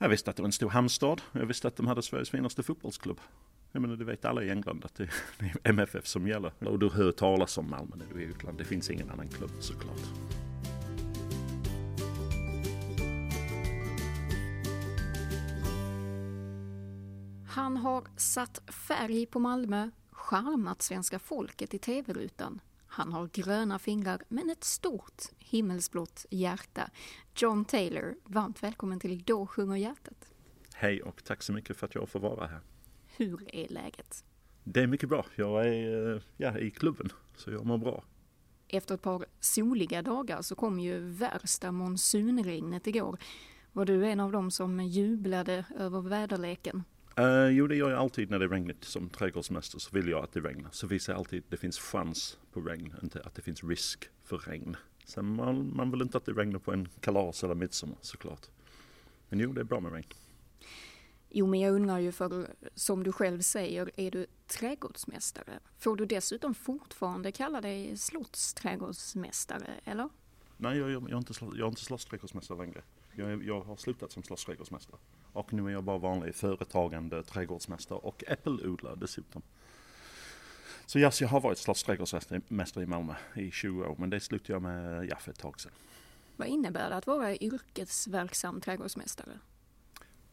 Jag visste att det var en stor hamnstad. Jag visste att de hade Sveriges finaste fotbollsklubb. Jag menar, det vet alla i England att det är MFF som gäller. Och du hör talas om Malmö när du är i utlandet. Det finns ingen annan klubb såklart. Han har satt färg på Malmö, charmat svenska folket i tv-rutan. Han har gröna fingrar men ett stort himmelsblått hjärta. John Taylor, varmt välkommen till Då sjunger hjärtat. Hej och tack så mycket för att jag får vara här. Hur är läget? Det är mycket bra. Jag är eh, ja, i klubben, så jag mår bra. Efter ett par soliga dagar så kom ju värsta monsunregnet igår. Var du en av dem som jublade över väderleken? Uh, jo, det gör jag alltid när det är regnigt. Som trädgårdsmästare så vill jag att det regnar. Så visar jag alltid att det finns chans på regn, inte att det finns risk för regn. Sen man, man vill inte att det regnar på en kalas eller midsommar såklart. Men jo, det är bra med regn. Jo, men jag undrar ju för som du själv säger, är du trädgårdsmästare? Får du dessutom fortfarande kalla dig slottsträdgårdsmästare, eller? Nej, jag, jag, jag är inte, jag är inte slottsträdgårdsmästare längre. Jag, jag har slutat som slottsträdgårdsmästare. Och nu är jag bara vanlig företagande trädgårdsmästare och äppelodlare dessutom. Så yes, jag har varit slottsträdgårdsmästare i Malmö i 20 år, men det slutade jag med ja, för ett tag sedan. Vad innebär det att vara yrkesverksam trädgårdsmästare?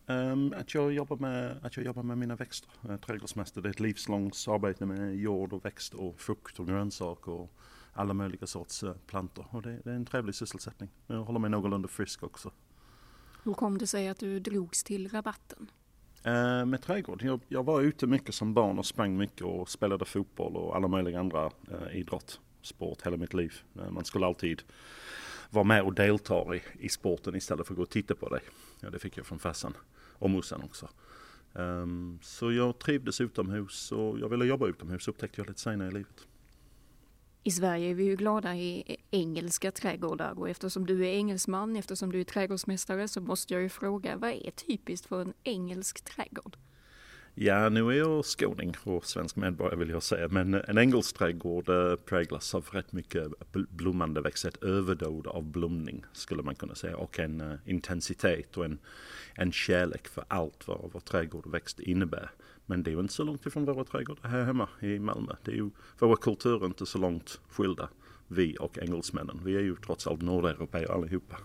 Um, att, jag jobbar med, att jag jobbar med mina växter. Trädgårdsmästare det är ett livslångt arbete med jord och växt och frukt och grönsaker och alla möjliga sorts uh, plantor. Och det, det, är en trevlig sysselsättning. Jag håller mig någorlunda frisk också. Hur kom det sig att du drogs till rabatten? Eh, med trädgård. Jag, jag, var ute mycket som barn och sprang mycket och spelade fotboll och alla möjliga andra eh, idrott, sport hela mitt liv. Eh, man skulle alltid vara med och delta i, i sporten istället för att gå och titta på det. Ja, det fick jag från farsan och morsan också. Um, så jag trivdes utomhus och jag ville jobba utomhus upptäckte jag lite senare i livet. I Sverige är vi ju glada i engelska trädgårdar och eftersom du är engelsman, eftersom du är trädgårdsmästare så måste jag ju fråga, vad är typiskt för en engelsk trädgård? Ja, nu är jag skåning och svensk medborgare vill jag säga, men en engelsk trädgård eh, präglas av rätt mycket blommande växter, ett överdåd av blomning skulle man kunna säga och en eh, intensitet och en, en kärlek för allt vad, vår trädgård och växt innebär. Men det är ju inte så långt ifrån våra trädgårdar här hemma i Malmö. Det är ju, våra kulturer är inte så långt skilda, vi och engelsmännen. Vi är ju trots allt nordeuropeer allihopa.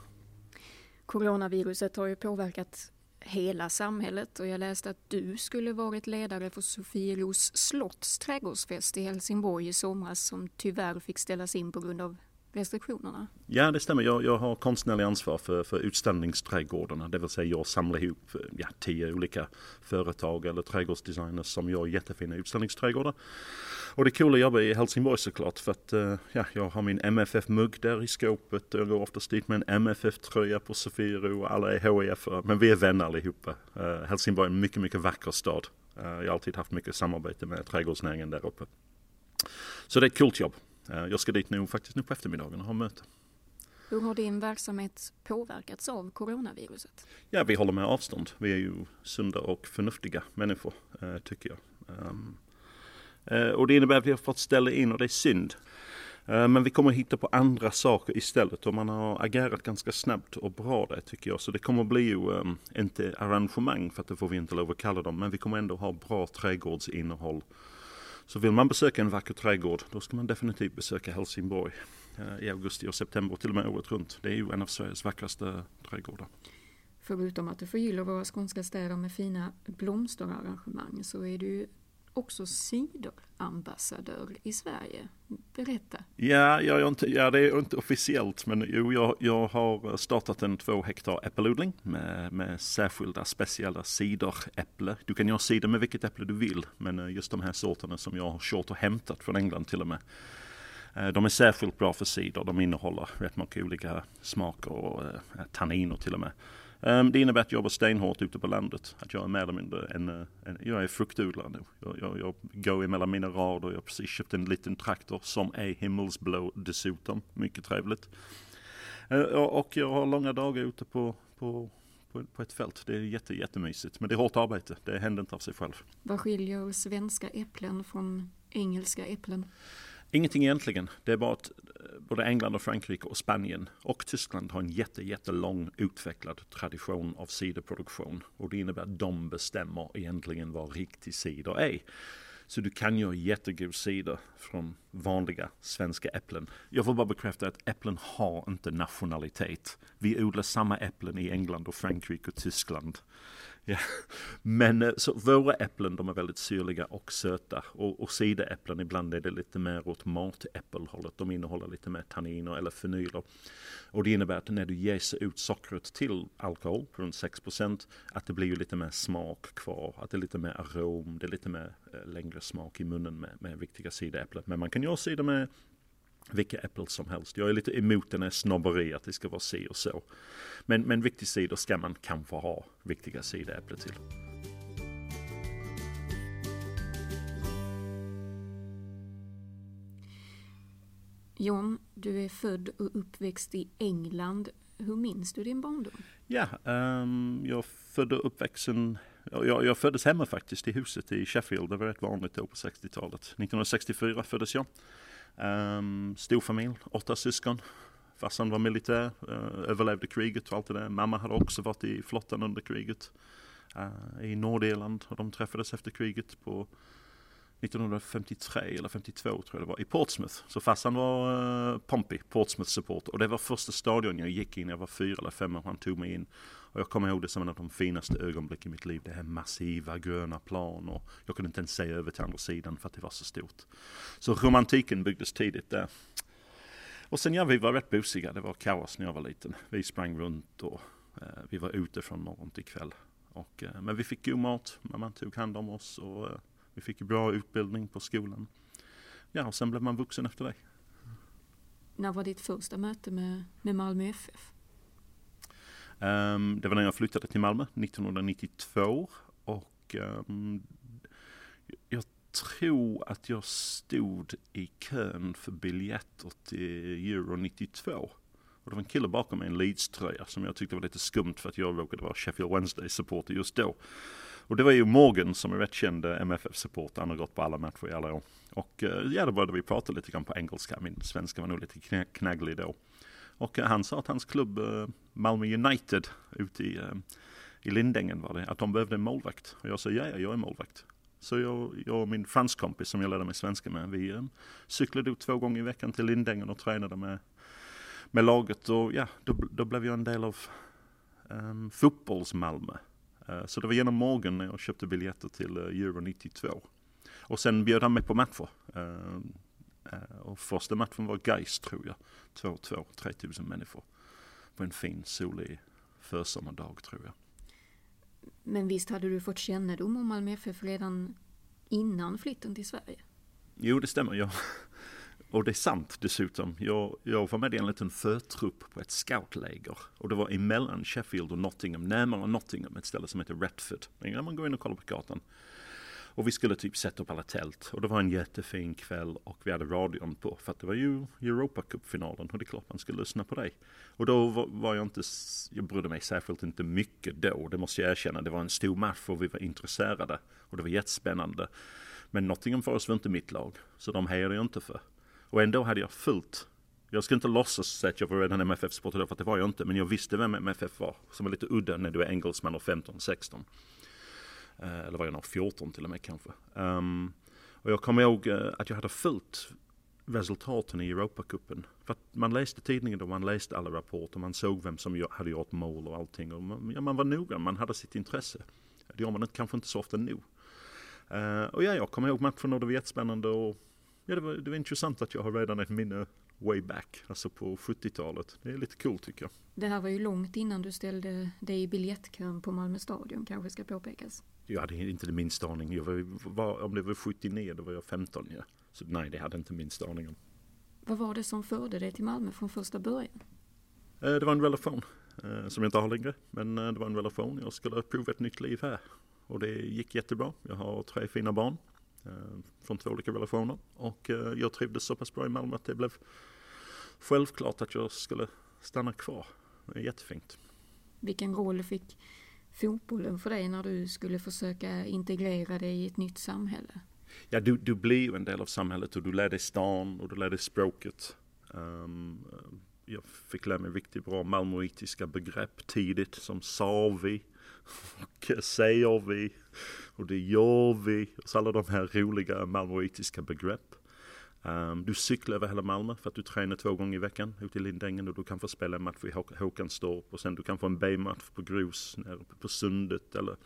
Coronaviruset har ju påverkat hela samhället och jag läste att du skulle varit ledare för Sofieros slotts trädgårdsfest i Helsingborg i somras som tyvärr fick ställas in på grund av restriktionerna? Ja, det stämmer. Jag, jag har konstnärlig ansvar för, för utställningsträdgårdarna. Det vill säga jag samlar ihop ja, tio olika företag eller trädgårdsdesigners som gör jättefina utställningsträdgårdar. Och det coola jobbet att jobba i Helsingborg såklart för att eh, ja, jag har min MFF-mugg där i skåpet. Jag går oftast dit med en MFF-tröja på Sofiero och alla är HIF. Men vi är vänner allihopa. Eh, Helsingborg är en mycket, mycket vacker stad. Eh, jag har alltid haft mycket samarbete med trädgårdsnäringen där uppe. Så det är ett kul jobb. Eh, jag ska dit nu faktiskt nu på eftermiddagen och ha möte. Hur har din verksamhet påverkats av coronaviruset? Ja, vi håller med avstånd. Vi är ju sunda och förnuftiga människor, eh, tycker jag. Ehm, eh, och det innebär att vi har fått ställa in och det är synd. Men vi kommer hitta på andra saker istället och man har agerat ganska snabbt och bra där tycker jag. Så det kommer bli ju, um, inte arrangemang för att det får vi inte lov att kalla dem, men vi kommer ändå ha bra trädgårdsinnehåll så vill man besöka en vacker trädgård då ska man definitivt besöka Helsingborg eh, i augusti och september till och med året runt. Det är ju en av Sveriges vackraste trädgårdar. Förutom att du förgyller våra skånska städer med fina blomsterarrangemang så är du också ciderambassadör i Sverige. Berätta. Ja, jag inte, ja, det är inte officiellt men jo, jag, jag har startat en två hektar äppelodling med, med särskilda speciella cideräpple. Du kan göra cider med vilket äpple du vill men eh, just de här sorterna som jag har kört och hämtat från England till och med. Eh, de är särskilt bra för cider. De innehåller rätt mycket olika smaker och eh, tanniner till och med. Um, det innebär att jag jobbar stenhårt ute på landet. Att jag är mer eller mindre en, eh, en jag är fruktodlare nu. Jag, jag, jag går emellan mina rader. Jag har precis köpt en liten traktor som är himmelsblå dessutom. Mycket trevligt. Uh, och jag har långa dagar ute på, på, på, på, ett fält. Det är jätte, jättemysigt. Men det är hårt arbete. Det händer inte av sig själv. Vad skiljer svenska äpplen från engelska äpplen? Ingenting egentligen. Det är bara att eh, både England och Frankrike och Spanien och Tyskland har en jätte, jättelång utvecklad tradition av ciderproduktion. Och det innebär att de bestämmer egentligen vad riktig cider är. Så du kan göra jättegod cider från vanliga svenska äpplen. Jag får bara bekräfta att äpplen har inte nationalitet. Vi odlar samma äpplen i England och Frankrike och Tyskland. Ja. Men eh, så våra äpplen de är väldigt syrliga och söta. Och, och cideräpplen ibland är det lite mer åt matäppelhållet. De innehåller lite mer tanniner eller fenyler. Och det innebär att när du jäser ut sockret till alkohol, runt 6% att det blir ju lite mer smak kvar. Att det är lite mer arom, det är lite mer eh, längre smak i munnen med, med riktiga cideräpplen. Men man kan göra cider med vilka äpplen som helst. Jag är lite emot den här snobberi att det ska vara si och så. Men, men riktig cider ska man kanske ha riktiga cideräpplen till. John, du är född och uppväxt i England. Hur minns du din barndom? Ja, um, jag födde uppväxten jag, jag föddes hemma faktiskt i huset i Sheffield. Det var rätt vanligt då på 60-talet. 1964 föddes jag. Um, stor familj, åtta syskon. Farsan var militär, uh, överlevde kriget och allt det där. Mamma hade också varit i flottan under kriget uh, i Nordirland och de träffades efter kriget på 1953 eller 52 tror jag det var, i Portsmouth. Så farsan var uh, Pompey, Portsmouth support. Och det var första stadion jag gick in, jag var fyra eller fem och han tog mig in. Och jag kommer ihåg det som en av de finaste ögonblick i mitt liv. Det här massiva gröna plan och jag kunde inte ens se över till andra sidan för att det var så stort. Så romantiken byggdes tidigt där. Och sen ja, vi var rätt busiga. Det var kaos när jag var liten. Vi sprang runt och eh, vi var ute från morgon till kväll. Och, eh, men vi fick god mat, mamma tog hand om oss och eh, vi fick bra utbildning på skolan. Ja, och sen blev man vuxen efter det. När var ditt första möte med, med Malmö FF? Um, det var när jag flyttade till Malmö 1992 och um, jag tror att jag stod i kön för biljetter till Euro 92. Och det var en kille bakom mig i en Leeds-tröja som jag tyckte var lite skumt för att jag råkade vara Sheffield Wednesday-supporter just då. Och det var ju Morgan som är rätt känd eh, MFF-supporter, han har gått på alla matcher i alla år. Och eh, ja, då började vi prata lite grann på engelska, min svenska var nog lite knagglig då. Och han sa att hans klubb eh, Malmö United ute i, eh, i Lindängen var det, att de behövde en målvakt. Och jag sa ja, jag är målvakt. Så jag, jag och min franskompis som jag lärde mig svenska med, vi um, cyklade ut två gånger i veckan till Lindängen och tränade med, med laget. Och ja, då, då blev jag en del av um, fotbolls-Malmö. Uh, så det var genom Morgan när jag köpte biljetter till uh, Euro 92. Och sen bjöd han mig på matcher. Uh, och första matchen var Geist tror jag. 2-2, 3000 människor. På en fin solig försommardag tror jag. Men visst hade du fått kännedom om Malmö FF redan innan flytten till Sverige? Jo, det stämmer. Jag, och det är sant dessutom. Jag, jag var med i en liten förtrupp på ett scoutläger. Och det var emellan Sheffield och Nottingham, närmare Nottingham, ett ställe som heter Retford. Man går in och kollar på kartan. Och vi skulle typ sätta upp alla tält. Och det var en jättefin kväll och vi hade radion på. För att det var ju Europa Cup-finalen och det är klart man skulle lyssna på dig. Och då var jag inte, jag brydde mig särskilt inte mycket då. Det måste jag erkänna. Det var en stor match och vi var intresserade. Och det var jättespännande. Men Nottingham Forest var inte mitt lag. Så de hejade jag inte för. Och ändå hade jag fullt jag ska inte låtsas att jag var redan MFF-supporter då, för det var jag inte. Men jag visste vem MFF var, som var lite udda när du är engelsman och 15-16. Eh, eller var jag nog 14 till och med kanske. Um, och jag kommer ihåg eh, att jag hade följt resultaten i Europacupen. För att man läste tidningen och man läste alla rapporter, man såg vem som hade gjort mål och allting. Och man, ja, man var noggrann, man hade sitt intresse. Det gör man inte, kanske inte så ofta nu. Uh, eh, och ja, jag kommer ihåg matchen och det var jättespännande och ja, det var, det var intressant att jag har redan ett minne way back, alltså på 70-talet. Det är lite coolt cool, tycker jag. Det här var ju långt innan du ställde dig i biljettkön på Malmö stadion, kanske ska påpekas. Jag hade inte det minsta aning. Jag var, var, om det var 79, då var jag 15. Ja. Så nej, det hade inte minsta aning om. Vad var det som förde dig till Malmö från första början? Eh, det var en relation eh, som jag inte har längre. Men eh, det var en relation. Jag skulle prova ett nytt liv här. Och det gick jättebra. Jag har tre fina barn från två olika relationer. Och jag trivdes så pass bra i Malmö att det blev självklart att jag skulle stanna kvar. Det är jättefint. Vilken roll fick fotbollen för dig när du skulle försöka integrera dig i ett nytt samhälle? Ja, du, du blir ju en del av samhället och du lär dig stan och du lär dig språket. Um, jag fick lära mig riktigt bra malmöitiska begrepp tidigt som sa vi och säger vi och det gör vi. Så alla de här roliga malmöitiska begrepp. Um, du cyklar över hela Malmö för att du tränar två gånger i veckan ute i Lindängen och du kan få spela en match i Håkanstorp och sen du kan få en B-match på grus nere på Sundet eller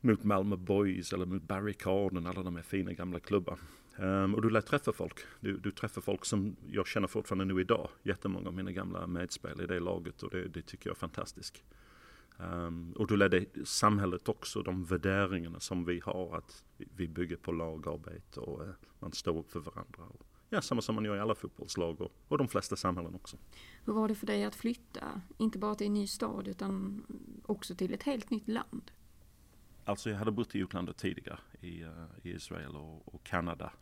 mot Malmö Boys eller mot Barrikaden, alla de här fina gamla klubbar. Um, och du lär träffa folk. Du, du, träffar folk som jag känner fortfarande nu idag. Jättemånga av mina gamla medspelare i det laget och det, det tycker jag är fantastiskt. Um, och lär dig samhället också, de värderingarna som vi har, att vi bygger på lagarbete och uh, man står upp för varandra. Och, ja, samma som man gör i alla fotbollslag och, och de flesta samhällen också. Hur var det för dig att flytta, inte bara till en ny stad utan också till ett helt nytt land? Alltså jag hade bott i utlandet tidigare, i, uh, i Israel och, och Kanada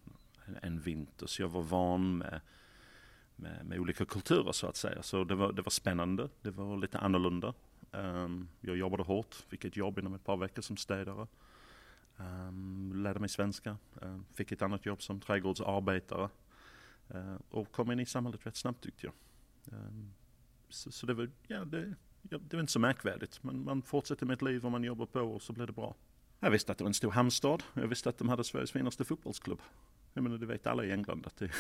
en, en, vinter, så jag var van med, med, med, olika kulturer så att säga. Så det var, det var spännande, det var lite annorlunda. Um, jag jobbade hårt, fick ett jobb inom ett par veckor som städare. Um, lärde mig svenska, um, fick ett annat jobb som trädgårdsarbetare. Uh, och kom in i samhället rätt snabbt tyckte jag. så, så det var, ja det, ja, det var inte så märkvärdigt. Men man fortsätter med ett liv och man jobbar på och så blir det bra. Jag visste att det var en stor hamnstad. Jag visste att de hade Sveriges finaste fotbollsklubb. Jag menar, det vet alla i England att det är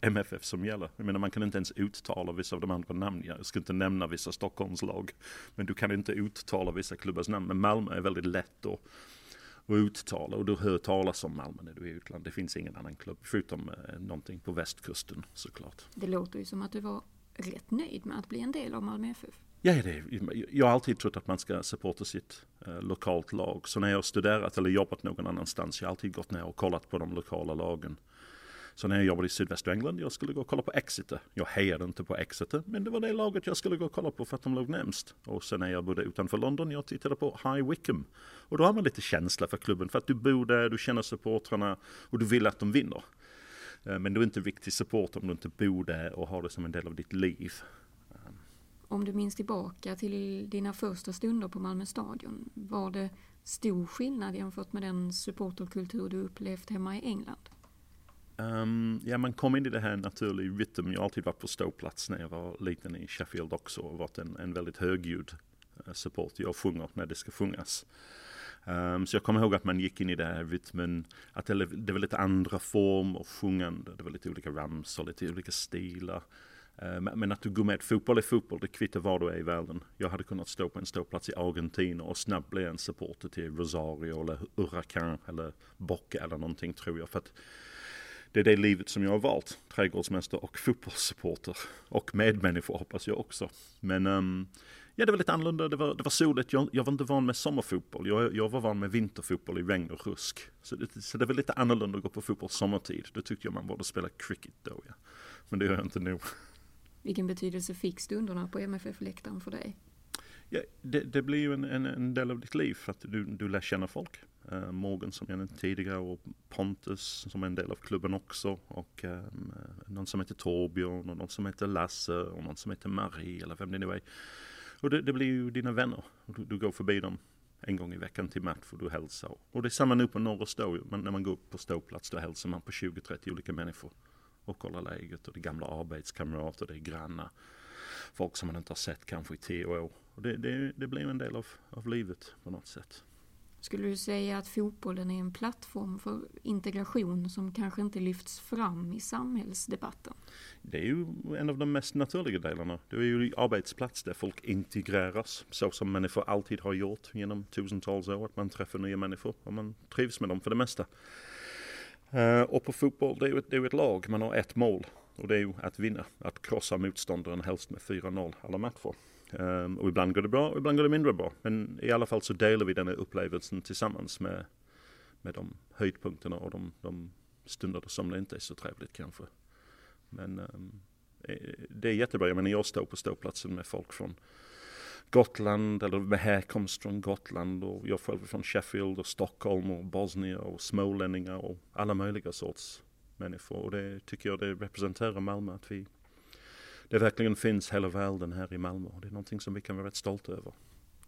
MFF som gäller. Jag menar, man kan inte ens uttala vissa av de andra namnen. Jag ska inte nämna vissa Stockholmslag. Men du kan inte uttala vissa klubbars namn. Men Malmö är väldigt lätt att, att uttala. Och du hör talas om Malmö när du är i utlandet. Det finns ingen annan klubb, förutom eh, någonting på västkusten såklart. Det låter ju som att du var rätt nöjd med att bli en del av Malmö FF. Ja, det, jag har alltid trott att man ska supporta sitt eh, lokalt lag. Så när jag har studerat eller jobbat någon annanstans, jag har alltid gått ner och kollat på de lokala lagen. Så när jag jobbade i sydvästra England, jag skulle gå och kolla på Exeter. Jag hejade inte på Exeter, men det var det laget jag skulle gå och kolla på för att de låg närmst. Och sen när jag bodde utanför London, jag tittade på High Wycombe. Och då har man lite känsla för klubben, för att du bor där, du känner supportrarna och du vill att de vinner. Eh, men du är inte riktig support om du inte bor där och har det som en del av ditt liv om du minns tillbaka till dina första stunder på Malmö stadion, var det stor skillnad jämfört med den supporterkultur du upplevt hemma i England? Um, ja, man kom in i det här naturlig rytm. Jag har alltid varit på ståplats när jag var liten i Sheffield också och varit en, en väldigt högljudd eh, support. Jag sjunger när det ska sjungas. Um, så jag kommer ihåg att man gick in i det här rytmen, att det, det var lite andra form av sjungande. Det var lite olika ramsor, lite olika stilar. Eh, men att du går med, fotboll är fotboll, det kvittar var du är i världen. Jag hade kunnat stå på en ståplats i Argentina och snabbt bli en supporter till Rosario eller Huracan eller Boca eller någonting tror jag. För att det är det livet som jag har valt, trädgårdsmästare och fotbollssupporter. Och medmänniskor hoppas jag också. Men um, ja, det var lite annorlunda, det var, det var soligt. Jag, jag var inte van med sommarfotboll, jag, jag var van med vinterfotboll i regn och rusk. Så det, så det var lite annorlunda att gå på fotboll sommartid. Då tyckte jag man borde spela cricket då, ja. Men det gör jag inte nu. Vilken betydelse fick stunderna på MFF-läktaren för dig? Ja, det, det blir ju en, en, en, del av ditt liv för att du, du lär känna folk. Uh, Morgan som jag nämnde tidigare och Pontus som är en del av klubben också. Och um, någon som heter Torbjörn och någon som heter Lasse och någon som heter Marie eller vem det nu är. Och det, det blir ju dina vänner. Och du, du, går förbi dem en gång i veckan till match och du hälsar. Och det är samma nu på Norra Stå. Men när man går upp på ståplats då hälsar man på 20-30 olika människor och kolla läget och det är gamla arbetskamrater, det är grannar. Folk som man inte har sett kanske i tio år. Och det, det, det blir en del av, av livet på något sätt. Skulle du säga att fotbollen är en plattform för integration som kanske inte lyfts fram i samhällsdebatten? Det är ju en av de mest naturliga delarna. Det är ju arbetsplats där folk integreras så som människor alltid har gjort genom tusentals år. Att man träffar nya människor och man trivs med dem för det mesta. Eh, och på fotboll, det är, ju ett, det är ett lag, man har ett mål. Och det är ju att vinna, att krossa motståndaren helst med 4-0 alla matcher. Um, och ibland går det bra och ibland går det mindre bra. Men i alla fall så delar vi den här upplevelsen tillsammans med, med de höjdpunkterna och de, de stunder som det inte är så trevligt kanske. Men um, det är jättebra, jag menar jag står på ståplatsen med folk från Gotland eller med härkomst från Gotland och jag själv är från Sheffield och Stockholm och Bosnien och smålänningar och alla möjliga sorts människor och det tycker jag det representerar Malmö att vi det verkligen finns hela världen här i Malmö och det är någonting som vi kan vara rätt stolta över.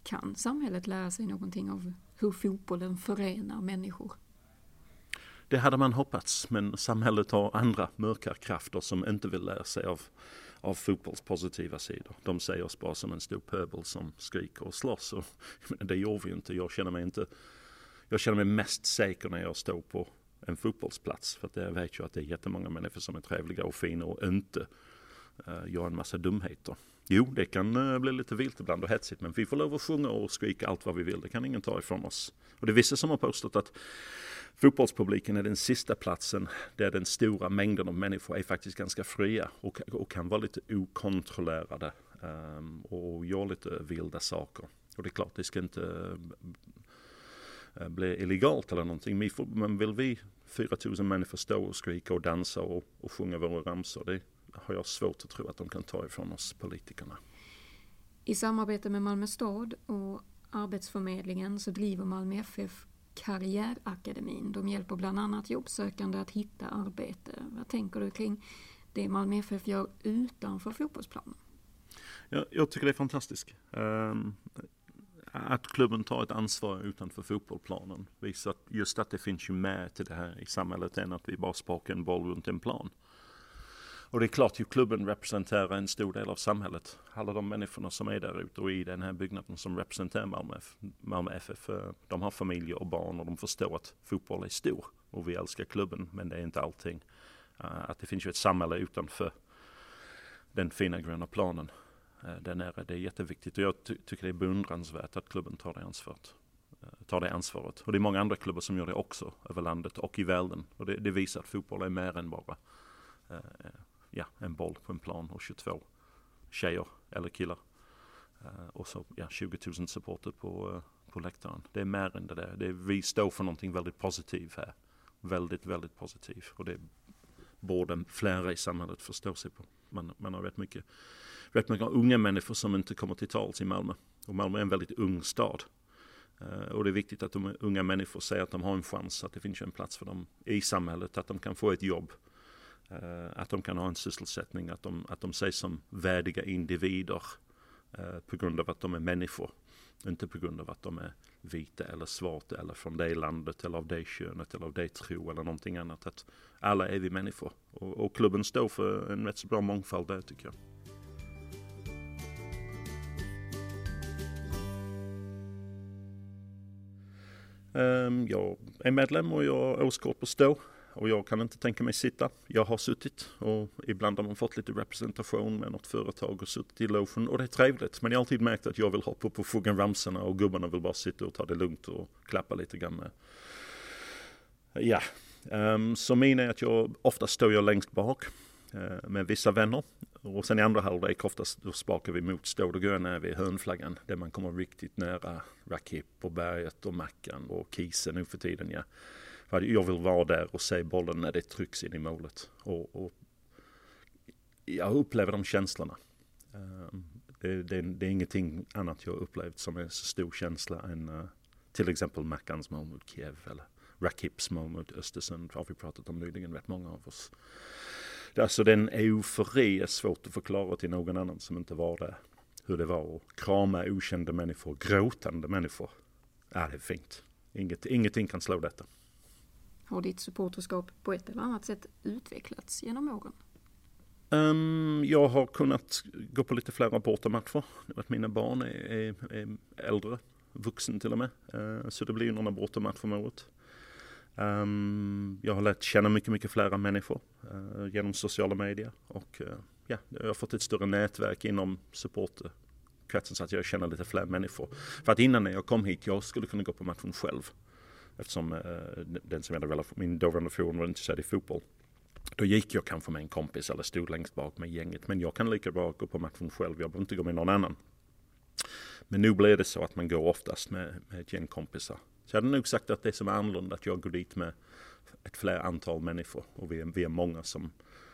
Kan samhället lära sig någonting av hur fotbollen förenar människor? det hade man hoppats, men samhället har andra mörka krafter som inte vill lära sig av, av fotbolls positiva sidor. De ser oss bara som en stor pöbel som skriker och slåss. Och, det gör vi inte. Jag känner mig inte jag känner mig mest säker när jag står på en fotbollsplats. För att jag vet ju att det är jättemånga människor som är trevliga och fina och inte uh, gör en massa dumheter. Jo, det kan eh, bli lite vilt ibland och hetsigt men vi får lov att sjunga och skrika allt vad vi vill. Det kan ingen ta ifrån oss. Och det är vissa som har påstått att fotbollspubliken är den sista platsen där den stora mängden av människor är faktiskt ganska fria och, och kan vara lite okontrollerade um, och göra lite vilda saker. Och det är klart, det ska inte eh, bli illegalt eller någonting. Men vill vi 4000 människor stå och skrika och dansa och, och sjunga våra ramsor, det har jag svårt att tro att de kan ta ifrån oss politikerna. I samarbete med Malmö stad och Arbetsförmedlingen så driver Malmö FF Karriärakademin. De hjälper bland annat jobbsökande att hitta arbete. Vad tänker du kring det Malmö FF gör utanför fotbollsplanen? Ja, jag tycker det är fantastiskt. Um, att klubben tar ett ansvar utanför fotbollsplanen visar just att det finns ju med till det här i samhället än att vi bara sparkar en boll runt en plan. Och det är klart ju klubben representerar en stor del av samhället. Alla de människorna som är där ute och i den här byggnaden som representerar Malmö, Malmö FF, eh, de har familjer och barn och de förstår att fotboll är stor. Och vi älskar klubben men det är inte allting. Eh, att det finns ju ett samhälle utanför den fina gröna planen. Eh, där nere. Det är jätteviktigt och jag ty tycker det är beundransvärt att klubben tar det ansvaret. Tar det ansvaret. Och det är många andra klubbar som gör det också över landet och i världen. Och det, det visar att fotboll är mer än bara eh, ja, en boll på en plan och 22 tjejer eller killar. Uh, och så ja, 20 000 supporter på, uh, på läktaren. Det är mer än det där. Det är, vi står för någonting väldigt positivt här. Väldigt, väldigt positivt. Och det borde flera i samhället förstå sig på. Man, man har rätt mycket rätt mycket unga människor som inte kommer till tals i Malmö. Och Malmö är en väldigt ung stad. Uh, och det är viktigt att de unga människor ser att de har en chans, att det finns en plats för dem i samhället, att de kan få ett jobb. Uh, att de kan ha en sysselsättning, att de, att de ses som värdiga individer uh, på grund av att de är människor. Inte på grund av att de är vita eller svarta eller från det landet eller av det könet eller av det tro eller någonting annat. Att alla är vi människor. Och, och klubben står för en rätt så bra mångfald där tycker jag. Ehm, jag är medlem och jag har årskort på stå och jag kan inte tänka mig sitta. Jag har suttit och ibland har man fått lite representation med något företag och suttit i logen och det är trevligt. Men jag har alltid märkt att jag vill hoppa upp och sjunga ramsorna och gubbarna vill bara sitta och ta det lugnt och klappa lite grann med. Ja, um, så min är att jag ofta står jag längst bak uh, med vissa vänner och sen i andra halvlek oftast då sparkar vi mot stål och gröna vid hörnflaggan där man kommer riktigt nära Rakip och berget och Mackan och kisen nu för tiden. Ja. Jag vill vara där och se bollen när det trycks in i målet. Och, och jag upplever de känslorna. Ehm, det, det, det, är ingenting annat jag upplevt som är så stor känsla än eh, till exempel Mackans mål mot Kiev eller Rakips mål mot Östersund har vi pratat om nyligen, rätt många av oss. Alltså den eufori är svårt att förklara till någon annan som inte var där. Hur det var att krama okända människor, gråtande människor. Ja, det är fint. Inget, ingenting kan slå detta. Har ditt supporterskap på ett eller annat sätt utvecklats genom åren? Um, jag har kunnat gå på lite flera bortamatcher. Mina barn är, är, är äldre, vuxen till och med. Uh, så det blir ju några bortamatcher om året. Um, jag har lärt känna mycket, mycket flera människor uh, genom sociala medier och uh, ja, jag har fått ett större nätverk inom supporterkretsen så att jag känner lite fler människor. För att innan när jag kom hit, jag skulle kunna gå på matchen själv eftersom eh, den som jag hade min dåvarande fru var intresserad i fotboll. Då gick jag kanske med en kompis eller stod längst bak med gänget. Men jag kan lika bra gå på matchen själv. Jag behöver inte gå med någon annan. Men nu blir det så att man går oftast med, med ett gäng kompisar. Så jag hade nog sagt att det som är annorlunda att jag går dit med ett fler antal människor och vi är, vi är många som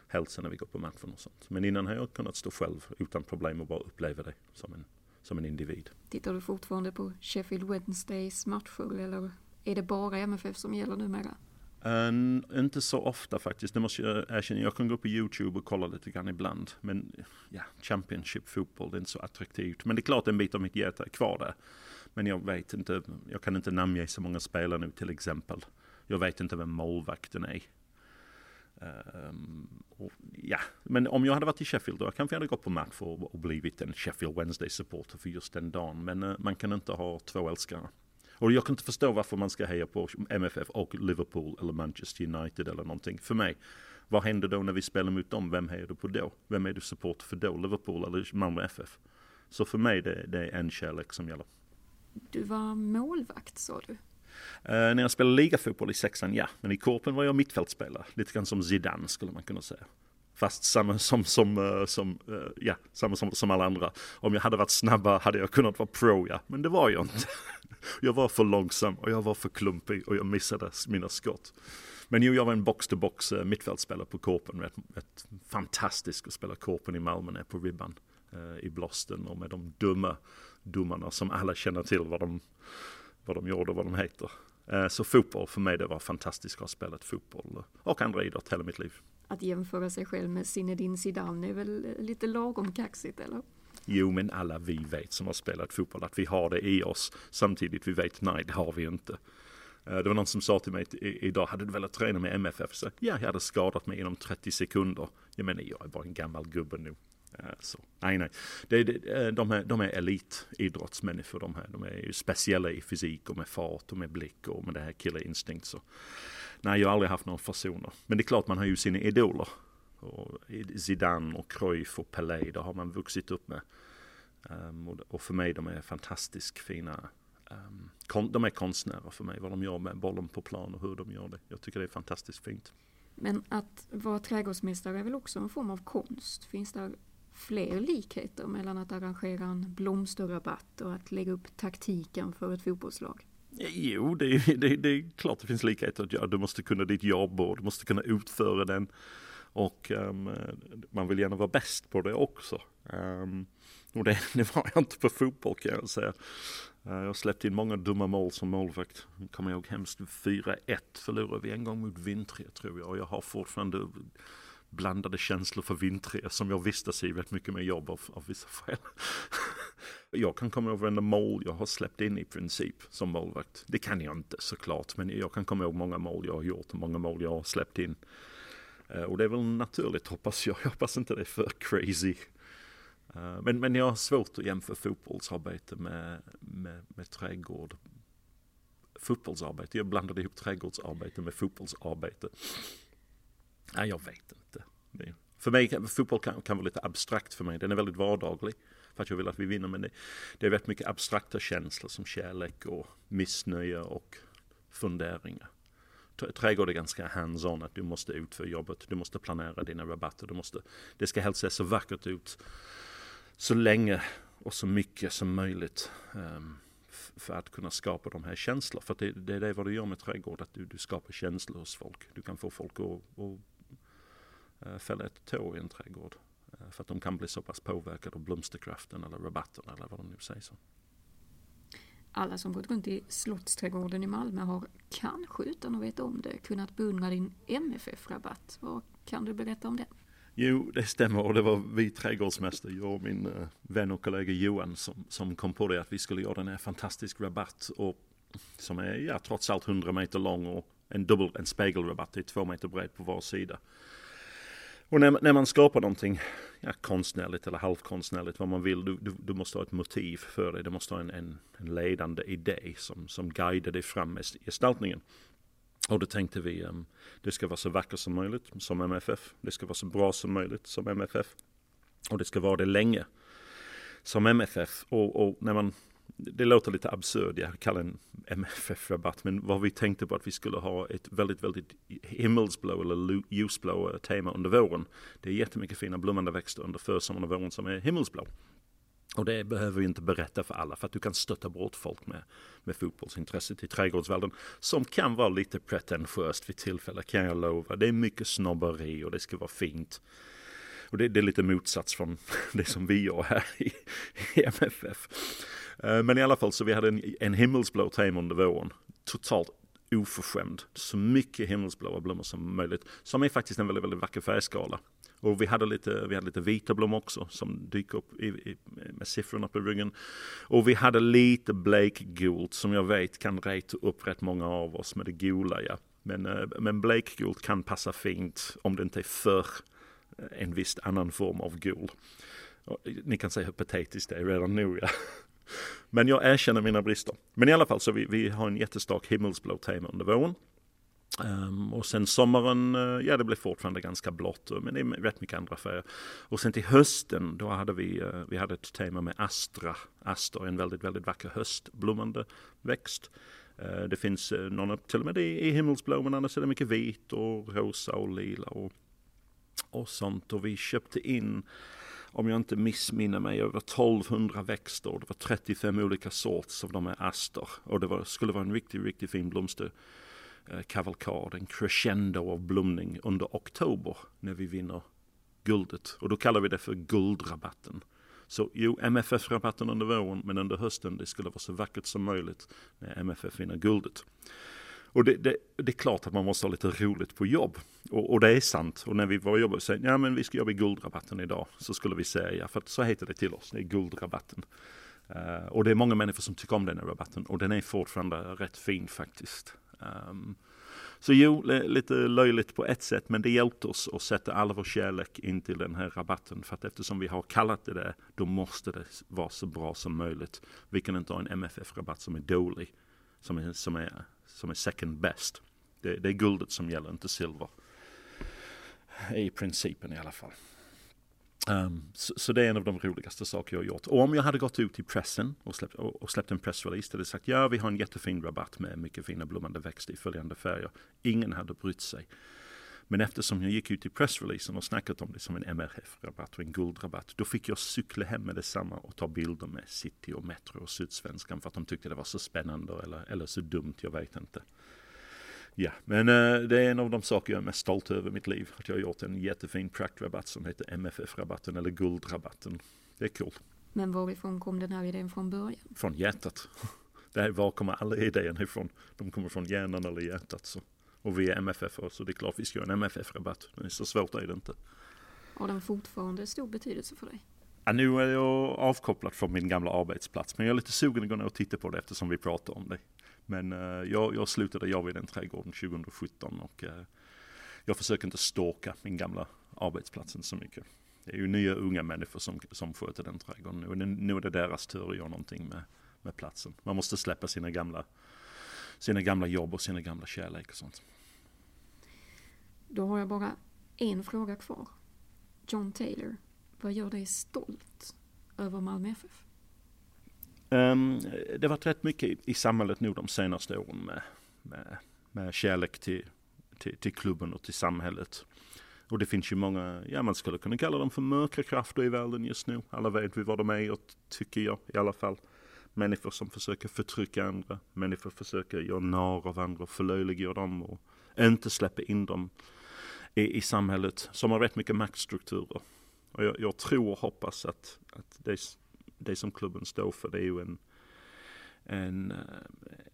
hälsar när vi går på matchen och sånt. Men innan har jag kunnat stå själv utan problem och bara uppleva det som en, som en individ. Tittar du fortfarande på Sheffield Wednesdays matcher eller är det bara MFF som gäller numera? Um, inte så ofta faktiskt, det måste jag erkänna. Jag kan gå på Youtube och kolla lite grann ibland. Men ja, Championship fotboll, det är inte så attraktivt. Men det är klart en bit av mitt hjärta är kvar där. Men jag vet inte, jag kan inte namnge så många spelare nu till exempel. Jag vet inte vem målvakten är. Um, och, ja, men om jag hade varit i Sheffield då kanske jag hade gått på match och, och blivit en Sheffield Wednesday-supporter för just den dagen. Men uh, man kan inte ha två älskare. Och jag kan inte förstå varför man ska heja på MFF och Liverpool eller Manchester United eller någonting. För mig, vad händer då när vi spelar mot dem? Vem hejar du på då? Vem är du supporter för då? Liverpool eller Malmö FF? Så för mig det, det är en kärlek som gäller. Du var målvakt sa du? Uh, när jag spelade ligafotboll i sexan, ja. Men i korpen var jag mittfältspelare. Lite grann som Zidane skulle man kunna säga. Fast samma som, som, uh, som, uh, ja, samma som, som alla andra. Om jag hade varit snabbare hade jag kunnat vara pro, ja. Men det var jag inte. jag var för långsam och jag var för klumpig och jag missade mina skott. Men jo, jag var en box-to-box -box, mittfältspelare på Korpen. Ett, ett fantastiskt att spela Korpen i Malmö ner på ribban. Eh, I blåsten och med de dumma domarna som alla känner till vad de vad de gjorde och vad de heter. Eh, så fotboll för mig det var fantastiskt att ha spelat fotboll och andra idrott hela mitt liv. Att jämföra sig själv med Zinedine Zidane är väl lite lagom kaxigt eller? Jo, men alla vi vet som har spelat fotboll att vi har det i oss. Samtidigt vi vet, nej det har vi inte. Eh, det var någon som sa till mig idag, hade du velat träna med MFF? Så, ja, jag hade skadat mig inom 30 sekunder. Jag menar, jag är bara en gammal gubbe nu. Eh, så, nej, nej. Det, det, eh, de, är, de är elitidrottsmänniskor de här. De är ju speciella i fysik och med fart och med blick och med det här killerinstinkt. Så. Nej, jag har aldrig haft några fasoner. Men det är klart man har ju sina idoler. Och Zidane och Cruyff och Pelé, det har man vuxit upp med. Um, och, och, för mig de är fantastiskt fina. Um, kon, de är konstnärer för mig, vad de gör med bollen på plan och hur de gör det. Jag tycker det är fantastiskt fint. Men att vara trädgårdsmästare är väl också en form av konst? Finns det fler likheter mellan att arrangera en blomsterrabatt och att lägga upp taktiken för ett fotbollslag? Jo, det är, det, det är klart det finns likheter. Ja, du måste kunna ditt jobb och du måste kunna utföra den. Och um, man vill gärna vara bäst på det också. Um, och det, det, var jag inte på fotboll kan jag säga. Uh, jag släppte in många dumma mål som målvakt. Kommer jag ihåg hemskt 4-1 förlorade vi en gång mot Vintre tror jag. Och jag har fortfarande blandade känslor för vintre som jag vistas i rätt mycket med jobb av, av vissa skäl. jag kan komma ihåg varenda mål jag har släppt in i princip som målvakt. Det kan jag inte såklart, men jag kan komma ihåg många mål jag har gjort och många mål jag har släppt in. Eh, och det är väl naturligt hoppas jag. Jag hoppas inte det är för crazy. Eh, men, men jag har svårt att jämföra fotbollsarbete med, med, med trädgård. Fotbollsarbete, jag blandade ihop trädgårdsarbete med fotbollsarbete. Nej, jag vet inte. Det, för mig, fotboll kan, kan vara lite abstrakt för mig. Den är väldigt vardaglig. För att jag vill att vi vinner. Men det, det är väldigt mycket abstrakta känslor som kärlek och missnöje och funderingar. Trädgård är ganska hands-on, att du måste utföra jobbet, du måste planera dina rabatter, du måste, det ska helst se så vackert ut så länge och så mycket som möjligt um, för att kunna skapa de här känslorna. För det, det, är vad du gör med trädgård, att du, du skapar känslor hos folk. Du kan få folk att, att eh, fälla ett tår i en trädgård. Eh, för att de kan bli så pass påverkade av blomsterkraften eller rabatten eller vad de nu säger. Så. Alla som gått runt i Slottsträdgården i Malmö har kanske utan att veta om det kunnat beundra din MFF-rabatt. Vad kan du berätta om den? Jo, det stämmer och det var vi trädgårdsmästare, jag och min eh, vän och kollega Johan som, som kom på det att vi skulle göra den här fantastiska rabatt och, som är ja, trots allt 100 meter lång och en dubbel, en spegelrabatt, det är två meter bred på var sida. Och när, när man skapar någonting ja, konstnärligt eller halvkonstnärligt, vad man vill, du, du, du måste ha ett motiv för det. Du måste ha en, en, en ledande idé som, som guidar dig fram med gestaltningen. Och då tänkte vi, um, det ska vara så vackert som möjligt som MFF. Det ska vara så bra som möjligt som MFF. Och det ska vara det länge som MFF. Och, och när man det låter lite absurd, jag kallar en MFF-rabatt, men vad vi tänkte på att vi skulle ha ett väldigt, väldigt himmelsblå eller ljusblå eh, tema under våren. Det är jättemycket fina blommande växter under försommaren och våren som är himmelsblå. Och det behöver vi inte berätta för alla för att du kan stötta bort folk med, med fotbollsintresset i trädgårdsvärlden som kan vara lite pretentiöst vid tillfälle kan jag lova. Det är mycket snobberi och det ska vara fint. Och det, det är lite motsats från det som vi gör här i, i MFF. Eh, men i alla fall så vi hade en, en himmelsblå tema under våren. Totalt oförskämd. Så mycket himmelsblåa blommor som möjligt. Som är faktiskt en väldigt, väldigt vacker färgskala. Och vi hade lite, vi hade lite vita blommor också som dyker upp i, i, med siffrorna på ryggen. Och vi hade lite blekgult som jag vet kan reta upp rätt många av oss med det gula. Ja. Men, eh, men blekgult kan passa fint om det inte är för eh, en viss annan form av gul. Ni kan säga hur patetiskt det är redan nu. Ja. Men jag erkänner mina brister. Men i alla fall så vi, vi har en jättestark himmelsblå tema under våren. Um, och sen sommaren, uh, ja det blev fortfarande ganska blått, eh, men det är rätt mycket andra färger. Och sen till hösten, då hade vi, uh, vi hade ett tema med Astra. Aster är en väldigt, väldigt vacker höstblommande växt. Uh, det finns någon till och med i, i himmelsblå, men annars är det mycket vit och rosa och lila och, och sånt. Och vi köpte in om jag inte missminner mig, över 1200 växter. och Det var 35 olika sorts av de här aster. Och det var, skulle vara en riktigt, riktigt fin blomsterkavalkad, eh, en crescendo av blomning under oktober när vi vinner guldet. Och då kallar vi det för guldrabatten. Så jo, MFF-rabatten under våren, men under hösten det skulle vara så vackert som möjligt när MFF vinner guldet. Och det, det, det, är klart att man måste ha lite roligt på jobb. Och, och det är sant. Och när vi var och jobbade så ja men vi ska jobba i guldrabatten idag. Så skulle vi säga, för att så heter det till oss, det är guldrabatten. Uh, och det är många människor som tycker om den här rabatten. Och den är fortfarande rätt fin faktiskt. Um, så jo, lite löjligt på ett sätt, men det hjälpte oss att sätta all vår kärlek in till den här rabatten. För att eftersom vi har kallat det det, då måste det vara så bra som möjligt. Vi kan inte ha en MFF-rabatt som är dålig, som är, som är som är second best. Det, det är guldet som gäller, inte silver. I principen i alla fall. Um, så, så, det är en av de roligaste saker jag har gjort. Och om jag hade gått ut i pressen och släppt, och, och släppt en pressrelease där det sagt ja vi har en jättefin rabatt med mycket fina blommande växter i följande färger. Ingen hade brytt sig. Men eftersom jag gick ut i pressreleasen och snackat om det som en MRF-rabatt och en guldrabatt, då fick jag cykla hem med detsamma och ta bilder med City och Metro och Sydsvenskan för att de tyckte det var så spännande eller, eller så dumt, jag vet inte. Ja, men uh, det är en av de saker jag är mest stolt över i mitt liv. Att jag har gjort en jättefin praktrabatt som heter MFF-rabatten eller guldrabatten. Det är kul. Men varifrån kom den här idén från början? Från hjärtat. Det här, var kommer alla idéerna ifrån? De kommer från hjärnan eller hjärtat. Så. Och vi är MFF så det är klart vi ska ha en MFF-rabatt. Men så svårt är det inte. Har den fortfarande stor betydelse för dig? Ja, nu är jag avkopplad från min gamla arbetsplats. Men jag är lite sugen att gå ner och titta på det eftersom vi pratar om det. Men uh, jag, jag slutade jag vid den trädgården 2017 och uh, jag försöker inte stalka min gamla arbetsplatsen så mycket. Det är ju nya unga människor som, som sköter den trädgården nu. Nu är det deras tur att göra någonting med, med platsen. Man måste släppa sina gamla, sina gamla jobb och sina gamla kärlek och sånt. Då har jag bara en fråga kvar. John Taylor, vad gör dig stolt över Malmö FF? Um, ehm, det har varit rätt mycket i samhället nu de senaste åren med, med, med kärlek till, till, till, klubben och till samhället. Och det finns ju många, ja man skulle kunna kalla dem för mörka krafter i världen just nu. Alla vet vi vad de är och tycker jag i alla fall. Människor som försöker förtrycka andra, människor försöker göra narr av andra, förlöjliga dem och inte släppa in dem i, i samhället som har rätt mycket maktstrukturer. Och jag, jag tror och hoppas att, att det, det som klubben står för det är ju en, en eh,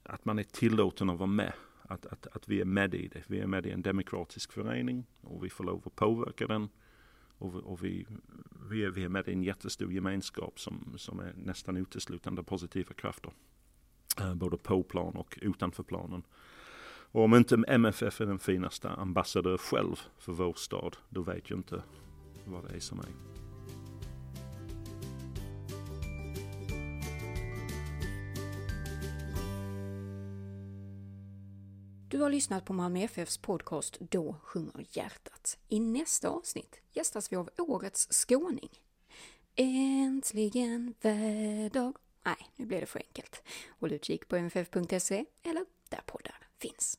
att man är tillåten att vara med. Att, att, att vi är med i det. Vi är med i en demokratisk förening och vi får lov att påverka den. Och, och vi, vi, är, vi är med i en jättestor gemenskap som, som är nästan uteslutande positiva krafter. Eh, både på plan och utanför planen. Och om inte MFF är den finaste ambassadör själv för vår stad, då vet jag inte vad det är som är. Du har lyssnat på Malmö FFs podcast Då sjunger hjärtat. I nästa avsnitt gästas vi av årets skåning. Äntligen väder. Nej, nu blev det för enkelt. Håll utkik på mff.se eller där poddar finns.